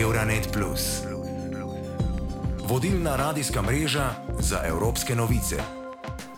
Euronet. Vodilna radijska mreža za evropske novice.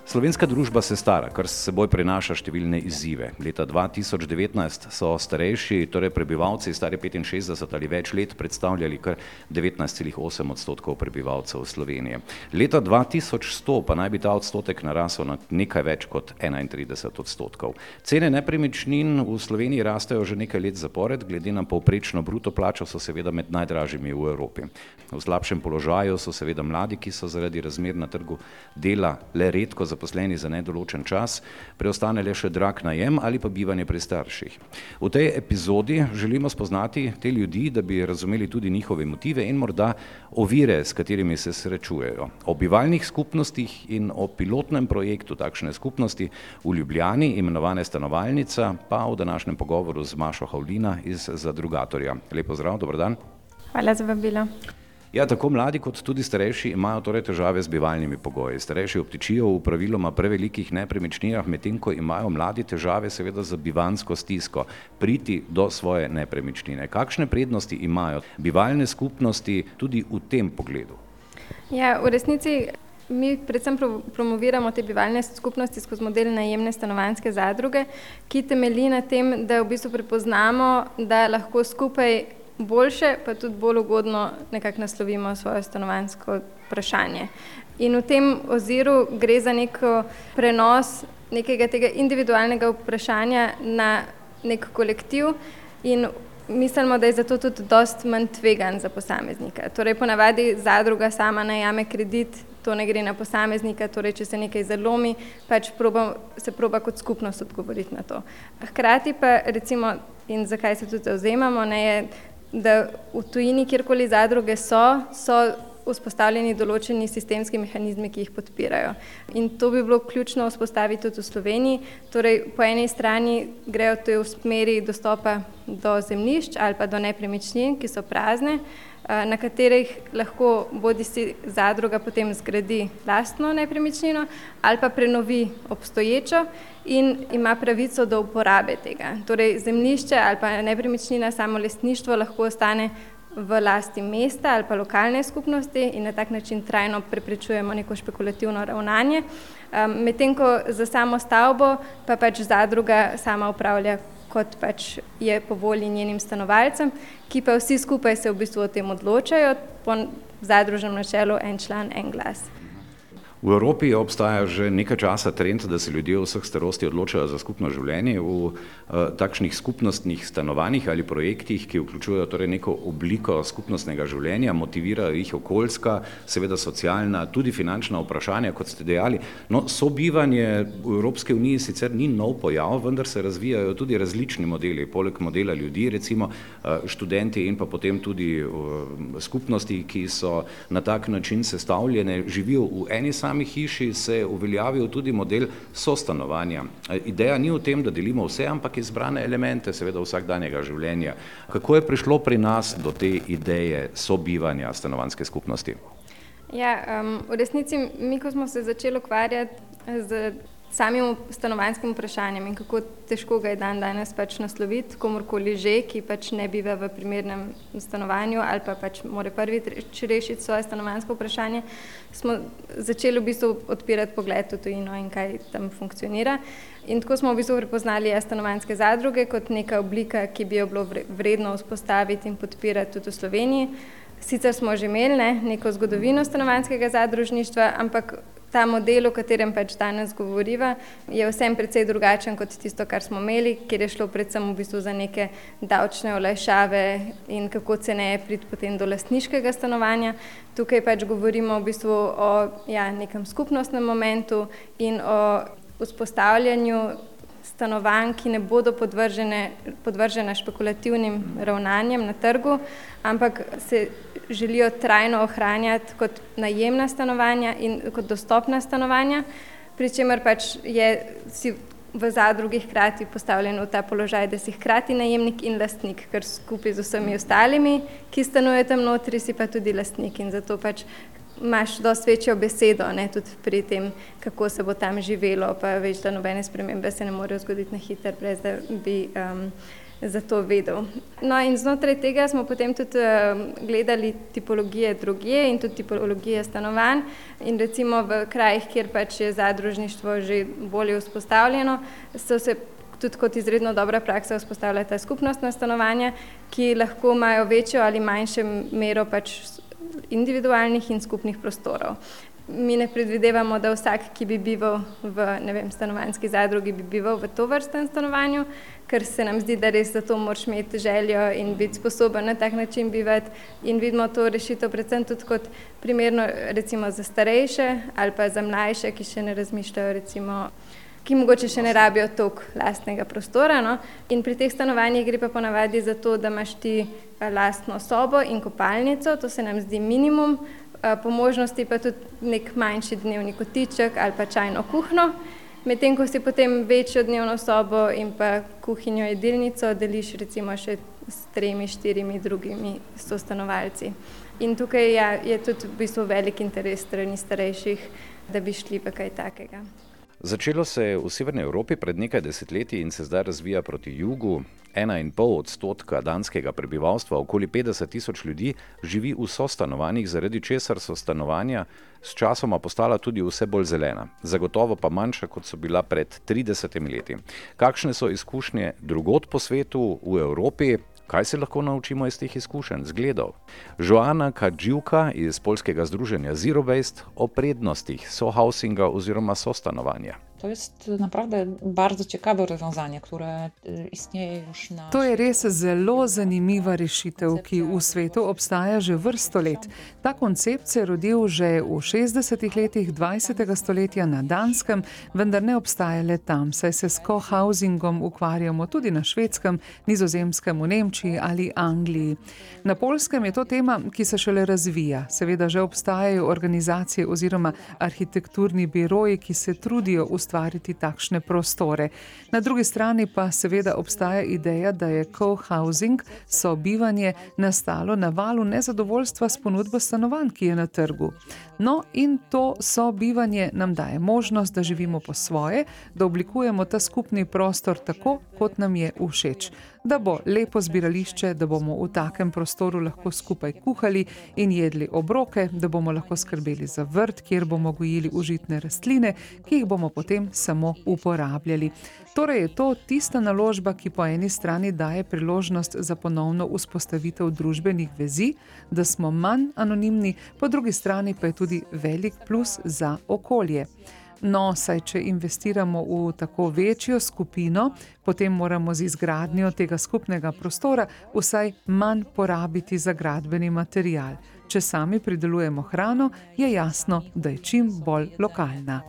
Slovenska družba se stara, kar s seboj prinaša številne izzive. Leta 2019 so starejši, torej prebivalci stari 65 ali več let, predstavljali kar 19,8 odstotkov prebivalcev Slovenije. Leta 2100 pa naj bi ta odstotek narasel na nekaj več kot 31 odstotkov. Cene nepremičnin v Sloveniji rastejo že nekaj let zapored, glede na povprečno bruto plačo so seveda med najdražjimi v Evropi. V slabšem položaju so seveda mladi, ki so zaradi razmer na trgu dela le redko zaposleni zaposleni za nedoločen čas, preostane le še drag najem ali pa bivanje pri starših. V tej epizodi želimo spoznati te ljudi, da bi razumeli tudi njihove motive in morda ovire, s katerimi se srečujejo. O bivalnih skupnostih in o pilotnem projektu takšne skupnosti v Ljubljani, imenovane stanovalnica, pa v današnjem pogovoru z Mašo Havlina iz Zadrugatorja. Lepo zdrav, dobro dan. Hvala za vabilo. Ja, tako mladi kot tudi starejši imajo torej težave z bivalnimi pogoji. Starejši obtičijo v praviloma prevelikih nepremičninah, medtem ko imajo mladi težave seveda z bivansko stisko, priti do svoje nepremičnine. Kakšne prednosti imajo bivalne skupnosti tudi v tem pogledu? Ja, v resnici mi predvsem promoviramo te bivalne skupnosti skozi model najemne stanovanske zadruge, ki temelji na tem, da v bistvu prepoznamo, da lahko skupaj boljše, pa tudi bolj ugodno nekako naslovimo svoje stanovansko vprašanje. In v tem oziru gre za neko prenos nekega tega individualnega vprašanja na nek kolektiv in mislimo, da je zato tudi dost manj tvegan za posameznika. Torej, ponavadi zadruga sama najame kredit, to ne gre na posameznika, torej, če se nekaj zalomi, pač proba, se proba kot skupnost odgovoriti na to. Hkrati pa recimo, in zakaj se tudi zauzemamo, ne je, da v tujini, kjerkoli zadruge so, so vzpostavljeni določeni sistemski mehanizmi, ki jih podpirajo. In to bi bilo ključno vzpostaviti tudi v Sloveniji. Torej, po eni strani grejo to v smeri dostopa do zemljišč ali pa do nepremičnin, ki so prazne, na katerih lahko bodi si zadruga potem zgradi lastno nepremičnino ali pa prenovi obstoječo in ima pravico do uporabe tega. Torej zemljišče ali pa nepremičnina, samo lastništvo lahko ostane v lasti mesta ali pa lokalne skupnosti in na tak način trajno preprečujemo neko špekulativno ravnanje. Medtem ko za samo stavbo pa pač zadruga sama upravlja kot pač je po volji njenim stanovalcem, ki pa vsi skupaj se v bistvu o tem odločajo po zadružnem načelu en član, en glas. V Evropi obstaja že nekaj časa trend, da se ljudje vseh starosti odločajo za skupno življenje v uh, takšnih skupnostnih stanovanjih ali projektih, ki vključujejo torej neko obliko skupnostnega življenja, motivirajo jih okoljska, seveda socialna, tudi finančna vprašanja, kot ste dejali. No, sobivanje v Evropske uniji sicer ni nov pojav, vendar se razvijajo tudi različni modeli, poleg modela ljudi, recimo uh, študenti in pa potem tudi uh, skupnosti, ki so na tak način sestavljene, živijo v eni sami sami hiši se je uveljavil tudi model sostanovanja. Ideja ni v tem, da delimo vse, ampak izbrane elemente, seveda vsakdanjega življenja. Kako je prišlo pri nas do te ideje sobivanja stanovanske skupnosti? Ja, um, v resnici mi, ko smo se začeli ukvarjati z samim stanovanjskim vprašanjem in kako težko ga je dan danes pač nasloviti komorkoli že, ki pač ne biva v primernem stanovanju ali pa pač more prvi rešiti svoje stanovanjsko vprašanje, smo začeli v bistvu odpirati pogled v tujino in kaj tam funkcionira. In tako smo v bistvu prepoznali stanovanjske zadruge kot neka oblika, ki bi jo bilo vredno vzpostaviti in podpirati tudi v Sloveniji. Sicer smo že imeli ne, neko zgodovino stanovanjskega zadružništva, ampak ta model, o katerem pač danes govoriva, je vsem precej drugačen kot tisto, kar smo imeli, kjer je šlo predvsem v bistvu za neke davčne olajšave in kako ceneje priti potem do lastniškega stanovanja. Tukaj pač govorimo v bistvu o ja, nekem skupnostnem momentu in o vzpostavljanju stanovanj, ki ne bodo podvržene, podvržene špekulativnim ravnanjem na trgu, ampak se želijo trajno ohranjati kot najemna stanovanja in kot dostopna stanovanja, pri čemer pač je si v zadrugi hkrati postavljen v ta položaj, da si hkrati najemnik in lastnik, ker skupaj z vsemi ostalimi, ki stanujejo tam notri, si pa tudi lastnik in zato pač imaš dosti večjo besedo, ne, tudi pri tem, kako se bo tam živelo, pa veš, da nobene spremembe se ne morejo zgoditi na hiter, brez da bi um, za to vedel. No, in znotraj tega smo potem tudi gledali tipologije drugje in tudi tipologije stanovanj. In recimo v krajih, kjer pač je zadružništvo že bolje vzpostavljeno, so se tudi kot izredno dobra praksa vzpostavlja ta skupnostna stanovanja, ki lahko imajo večjo ali manjšo mero pač individualnih in skupnih prostorov mi ne predvidevamo, da vsak, ki bi bival v vem, stanovanjski zadrugi, bi bival v to vrstnem stanovanju, ker se nam zdi, da res za to moraš imeti željo in biti sposoben na tak način bivati. In vidimo to rešitev predvsem tudi kot primerno recimo za starejše ali pa za mlajše, ki še ne razmišljajo recimo ki mogoče še ne rabijo toliko lastnega prostora. No? In pri teh stanovanjih gre pa ponavadi za to, da imaš ti eh, lastno sobo in kopalnico, to se nam zdi minimum, Eh, po možnosti pa tudi nek manjši dnevni kotiček ali pa čajno kuhno. Medtem ko si potem večjo dnevno sobo in pa kuhinjo jedilnico deliš recimo še s tremi, štirimi drugimi sostanovalci. In tukaj ja, je tudi v bistvu velik interes strani starejših, da bi šli v kaj takega. Začelo se je v Severni Evropi pred nekaj desetletji in se zdaj razvija proti jugu. Ena in pol odstotka danskega prebivalstva, okoli 50 tisoč ljudi, živi v sostanovanjih, zaradi česar so stanovanja s časoma postala tudi vse bolj zelena, zagotovo pa manjša, kot so bila pred 30 leti. Kakšne so izkušnje drugot po svetu, v Evropi, Kaj se lahko naučimo iz teh izkušenj, zgledov? Joana Kadživka iz polskega združenja Zero Waste o prednostih sohousinga oziroma sostanovanja. To jest naprawdę bardzo ciekawe rozwiązanie, które istnieje już na. To je res zelo zanimiva rešitev, ki v svetu obstaja že vrsto let. Ta koncept se je rodil že v 60-ih letih 20. stoletja na Danskem, vendar ne obstaja le tam, saj se s cohousingom ukvarjamo tudi na švedskem, nizozemskem, v Nemčiji ali Angliji. Na polskem je to tema, ki se šele razvija. Seveda že obstajajo organizacije oziroma arhitekturni biroji, ki se trudijo ustvarjati ustvariti takšne prostore. Na drugi strani pa seveda obstaja ideja, da je co-housing, sobivanje, nastalo na valu nezadovoljstva s ponudbo stanovanj, ki je na trgu. No, in to sobivanje nam daje možnost, da živimo po svoje, da oblikujemo ta skupni prostor tako, kot nam je všeč da bo lepo zbirališče, da bomo v takem prostoru lahko skupaj kuhali in jedli obroke, da bomo lahko skrbeli za vrt, kjer bomo gojili užitne rastline, ki jih bomo potem samo uporabljali. Torej je to tista naložba, ki po eni strani daje priložnost za ponovno vzpostavitev družbenih vezi, da smo manj anonimni, po drugi strani pa je tudi velik plus za okolje. No, saj če investiramo v tako večjo skupino, potem moramo z izgradnjo tega skupnega prostora vsaj manj porabiti za gradbeni material. Če sami pridelujemo hrano, je jasno, da je čim bolj lokalna.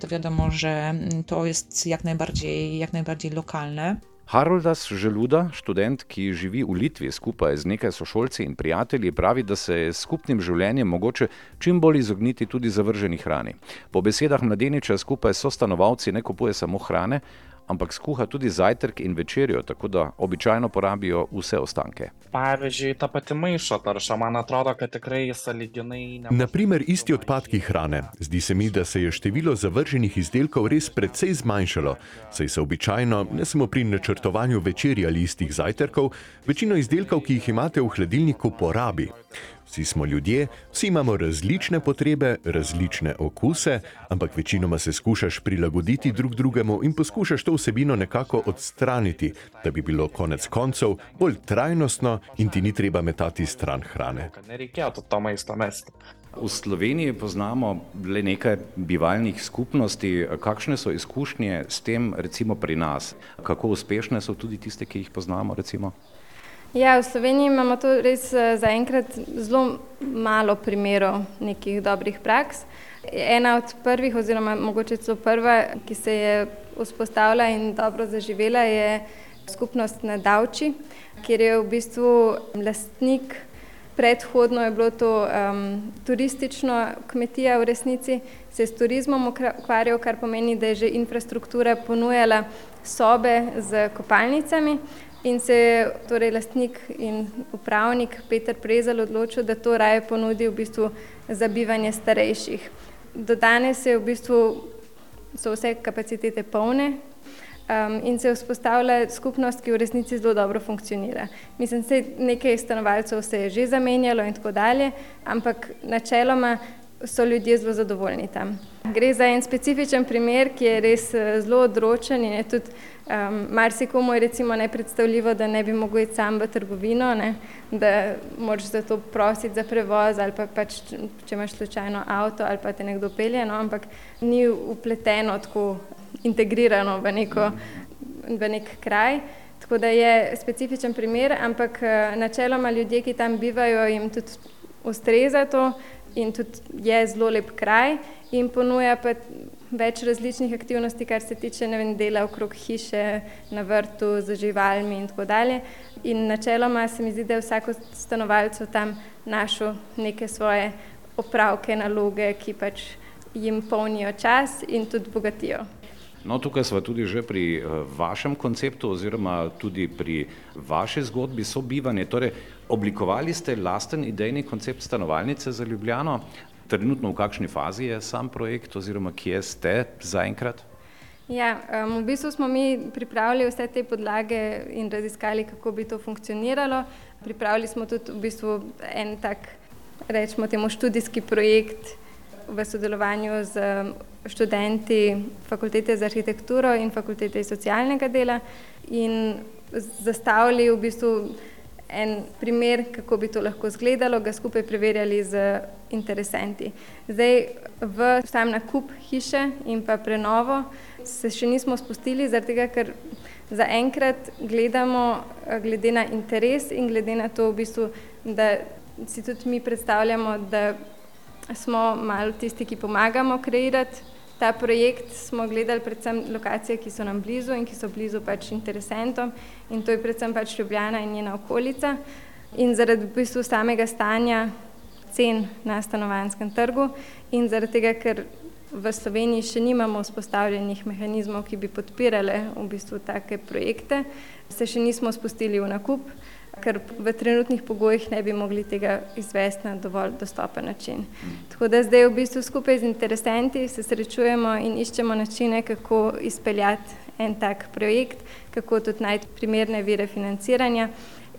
To vedemo, da to je jak najbardziej, jak najbardziej lokalne. Haroldas Želuda, študent, ki živi v Litvi skupaj z nekaj sošolci in prijatelji, pravi, da se je skupnim življenjem mogoče čim bolj izogniti tudi zavrženi hrani. Po besedah mladeniča skupaj so stanovalci ne kupuje samo hrane, ampak skuha tudi zajtrk in večerjo, tako da običajno porabijo vse ostanke. Pavyzdžiui, ta pati maišo tarša, man atrodo, kad tikrai saliginai. Ne... Naprimer, isti odpadki hrane. Zdi se mi, da se je število zavrženih izdelkov res precej zmanjšalo, saj se običajno, ne samo pri načrtovanju večerja ali istih zajtrkov, večino izdelkov, ki jih imate v hladilniku, porabi. Vsi smo ljudje, vsi imamo različne potrebe, različne okuse, ampak večinoma se skušaš prilagoditi drug drugemu in poskušaš to vsebino nekako odstraniti, da bi bilo konec koncev bolj trajnostno in ti ni treba metati stran hrane. V Sloveniji poznamo le nekaj bivalnih skupnosti. Kakšne so izkušnje s tem, recimo pri nas? Kako uspešne so tudi tiste, ki jih poznamo? Recimo? Ja, v Sloveniji imamo to res eh, zaenkrat zelo malo primerov nekih dobrih praks. Ena od prvih, oziroma mogoče celo prva, ki se je vzpostavila in dobro zaživela, je skupnost na Davči, kjer je v bistvu lastnik. Predhodno je bilo to um, turistično kmetija, v resnici se je s turizmom ukvarjal, kar pomeni, da je že infrastruktura ponujala sobe z kopalnicami, In se je torej lastnik in upravnik Peter Prezel odločil, da to raje ponudi v bistvu za bivanje starejših. Do danes je v bistvu, so vse kapacitete polne, um, in se vzpostavlja skupnost, ki v resnici zelo dobro funkcionira. Mislim, da nekaj stanovalcev se je že zamenjalo in tako dalje, ampak načeloma so ljudje zelo zadovoljni tam. Gre za en specifičen primer, ki je res eh, zelo odročen in je tudi um, marsikomu je recimo nepredstavljivo, da ne bi mogel iti sam v trgovino, ne? da moraš za to prositi za prevoz ali pa pač, če imaš slučajno avto ali pa te nekdo pelje, no? ampak ni upleteno tako integrirano v, neko, v nek kraj. Tako da je specifičen primer, ampak eh, načeloma ljudje, ki tam bivajo, jim tudi ustreza to in tudi je zelo lep kraj in ponuja pa več različnih aktivnosti, kar se tiče vem, dela okrog hiše, na vrtu, z živalmi in tako dalje. In načeloma se mi zdi, da je vsako stanovalcu tam našel neke svoje opravke, naloge, ki pač jim polnijo čas in tudi bogatijo. No, tukaj smo tudi že pri uh, vašem konceptu oziroma tudi pri vaši zgodbi sobivanja. Torej, oblikovali ste lasten idejni koncept stanovalnice za Ljubljano. Trenutno v kakšni fazi je sam projekt oziroma kje ste zaenkrat? Ja, um, v bistvu smo mi pripravili vse te podlage in raziskali, kako bi to funkcioniralo. Pripravili smo tudi v bistvu en tak, rečemo temu, študijski projekt v sodelovanju z študenti fakultete za arhitekturo in fakultete socialnega dela in zastavili v bistvu en primer, kako bi to lahko izgledalo, ga skupaj preverjali z interesenti. Zdaj, v sam nakup hiše in pa prenovo se še nismo spustili, zaradi tega, ker zaenkrat gledamo glede na interes in glede na to, v bistvu, da si tudi mi predstavljamo, da smo malo tisti, ki pomagamo kreirati ta projekt. Smo gledali predvsem lokacije, ki so nam blizu in ki so blizu pač interesentom in to je predvsem pač Ljubljana in njena okolica. In zaradi v bistvu samega stanja cen na stanovanskem trgu in zaradi tega, ker v Sloveniji še nimamo vzpostavljenih mehanizmov, ki bi podpirale v bistvu take projekte, se še nismo spustili v nakup ker v trenutnih pogojih ne bi mogli tega izvesti na dovolj dostopen način. Tako da zdaj v bistvu skupaj z interesenti se srečujemo in iščemo načine, kako izpeljati en tak projekt, kako tudi najti primerne vire financiranja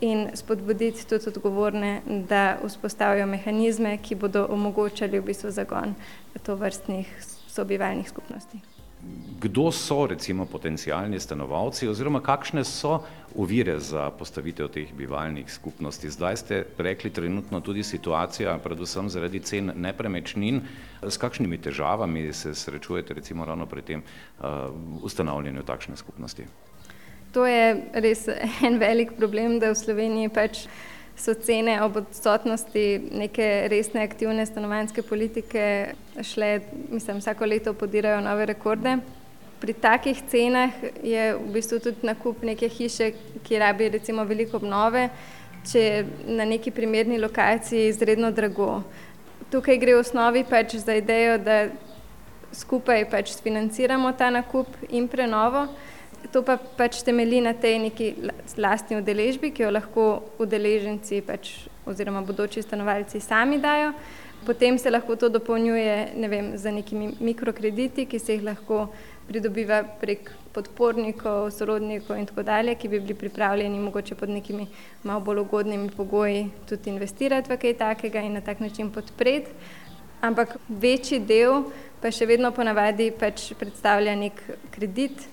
in spodbuditi tudi odgovorne, da vzpostavijo mehanizme, ki bodo omogočali v bistvu zagon to vrstnih sobivalnih skupnosti kdo so recimo potencijalni stanovalci oziroma kakšne so uvire za postavitev teh bivalnih skupnosti. Zdaj ste rekli trenutno tudi situacija, predvsem zaradi cen nepremečnin, s kakšnimi težavami se srečujete recimo ravno pri tem uh, ustanavljanju takšne skupnosti? To je res en velik problem, da v Sloveniji pač so cene ob odsotnosti neke resne aktivne stanovanske politike šle, mislim, vsako leto podirajo nove rekorde. Pri takih cenah je v bistvu tudi nakup neke hiše, ki rabi recimo veliko obnove, če je na neki primerni lokaciji izredno drago. Tukaj gre v osnovi pač za idejo, da skupaj pač financiramo ta nakup in prenovo. To pa pač temelji na tej neki lastni udeležbi, ki jo lahko udeleženci pač, oziroma bodoči stanovalci sami dajo. Potem se lahko to dopolnjuje ne vem, z nekimi mikrokrediti, ki se jih lahko pridobiva prek podpornikov, sorodnikov in tako dalje, ki bi bili pripravljeni mogoče pod nekimi malo bolj ugodnimi pogoji tudi investirati v kaj takega in na tak način podpreti. Ampak večji del pa še vedno ponavadi pač predstavlja nek kredit,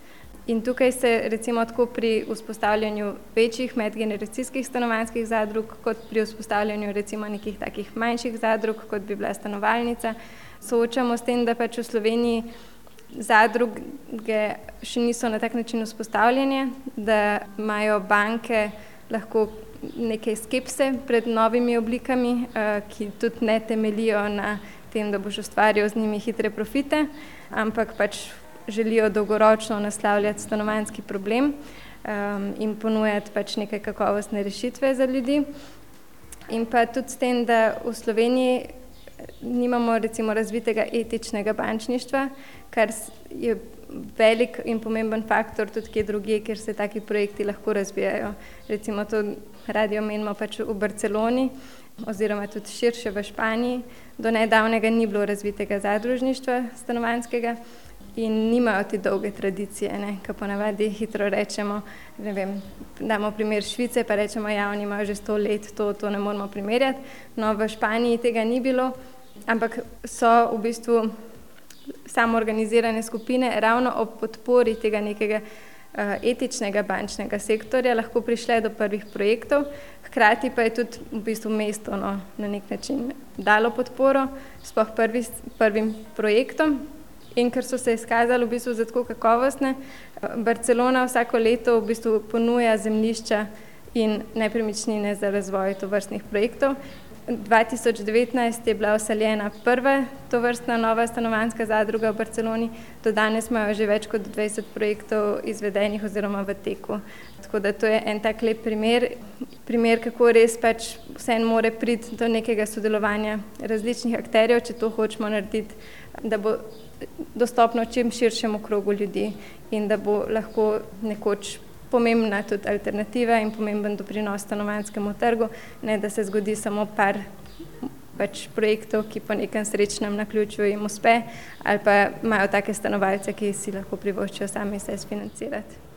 In tukaj se recimo tako pri vzpostavljanju večjih medgeneracijskih stanovanjskih zadrug, kot pri vzpostavljanju recimo nekih takih manjših zadrug, kot bi bila stanovalnica, soočamo s tem, da pač v Sloveniji zadruge še niso na tak način vzpostavljene, da imajo banke lahko neke skepse pred novimi oblikami, eh, ki tudi ne temelijo na tem, da boš ustvarjal z njimi hitre profite, ampak pač želijo dolgoročno naslavljati stanovanjski problem um, in ponujati pač neke kakovostne rešitve za ljudi. In pa tudi s tem, da v Sloveniji eh, nimamo recimo razvitega etičnega bančništva, kar je velik in pomemben faktor tudi kje drugje, kjer se taki projekti lahko razvijajo. Recimo to radi omenimo pač v Barceloni oziroma tudi širše v Španiji. Do nedavnega ni bilo razvitega zadružništva stanovanjskega in nimajo te dolge tradicije, ki ponavadi hitro rečemo. Vem, damo primer Švice, pa rečemo, ja, oni imajo že sto let, to, to ne moramo primerjati. No, v Španiji tega ni bilo, ampak so v bistvu samo organizirane skupine ravno ob podpori tega nekega uh, etičnega bančnega sektorja lahko prišle do prvih projektov. Hkrati pa je tudi v bistvu mesto no, na nek način dalo podporo spoh prvi, prvim projektom. In ker so se izkazali v bistvu za tako kakovostne, Barcelona vsako leto v bistvu ponuja zemljišča in nepremičnine za razvoj tovrstnih projektov 2019 je bila useljena prva tovrstna nova stanovanska zadruga v Barceloni, do danes imajo že več kot 20 projektov izvedenih oziroma v teku. Tako da to je en tak lep primer, primer kako res pač vse en more priti do nekega sodelovanja različnih akterjev, če to hočemo narediti, da bo dostopno čim širšemu krogu ljudi in da bo lahko nekoč pomembna tudi alternativa in pomemben doprinos stanovanskemu trgu, ne da se zgodi samo par pač projektov, ki po nekem srečnem naključju jim uspe, ali pa imajo take stanovalce, ki si lahko privoščijo sami se financirati.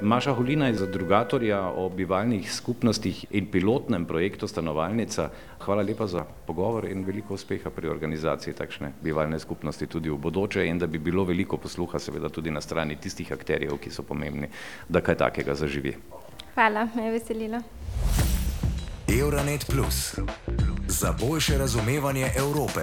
Maša Holina je zadrugatorja o bivalnih skupnostih in pilotnem projektu Stanovalnica. Hvala lepa za pogovor in veliko uspeha pri organizaciji takšne bivalne skupnosti tudi v bodoče in da bi bilo veliko posluha seveda tudi na strani tistih akterjev, ki so pomembni, da kaj takega zaživi. Hvala, me je veselilo. Euronet Plus za boljše razumevanje Evrope.